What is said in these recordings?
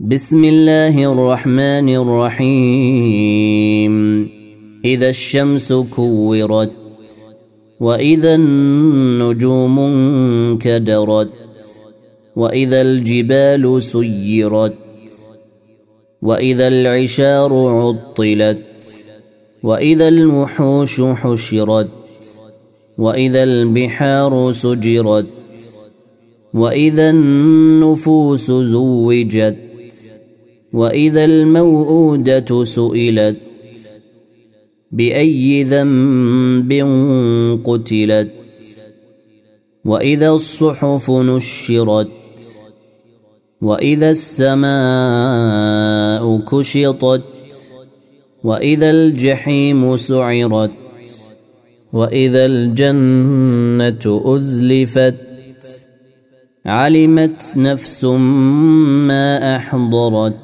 بسم الله الرحمن الرحيم. إذا الشمس كورت وإذا النجوم انكدرت وإذا الجبال سيرت وإذا العشار عطلت وإذا الوحوش حشرت وإذا البحار سجرت وإذا النفوس زوجت وإذا الموءودة سئلت بأي ذنب قتلت وإذا الصحف نشرت وإذا السماء كشطت وإذا الجحيم سعرت وإذا الجنة أزلفت علمت نفس ما أحضرت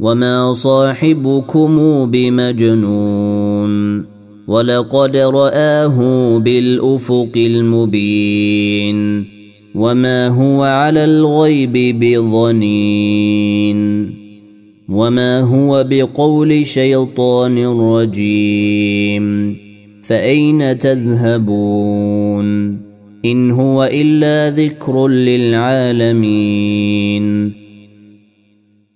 وما صاحبكم بمجنون ولقد راه بالافق المبين وما هو على الغيب بظنين وما هو بقول شيطان رجيم فاين تذهبون ان هو الا ذكر للعالمين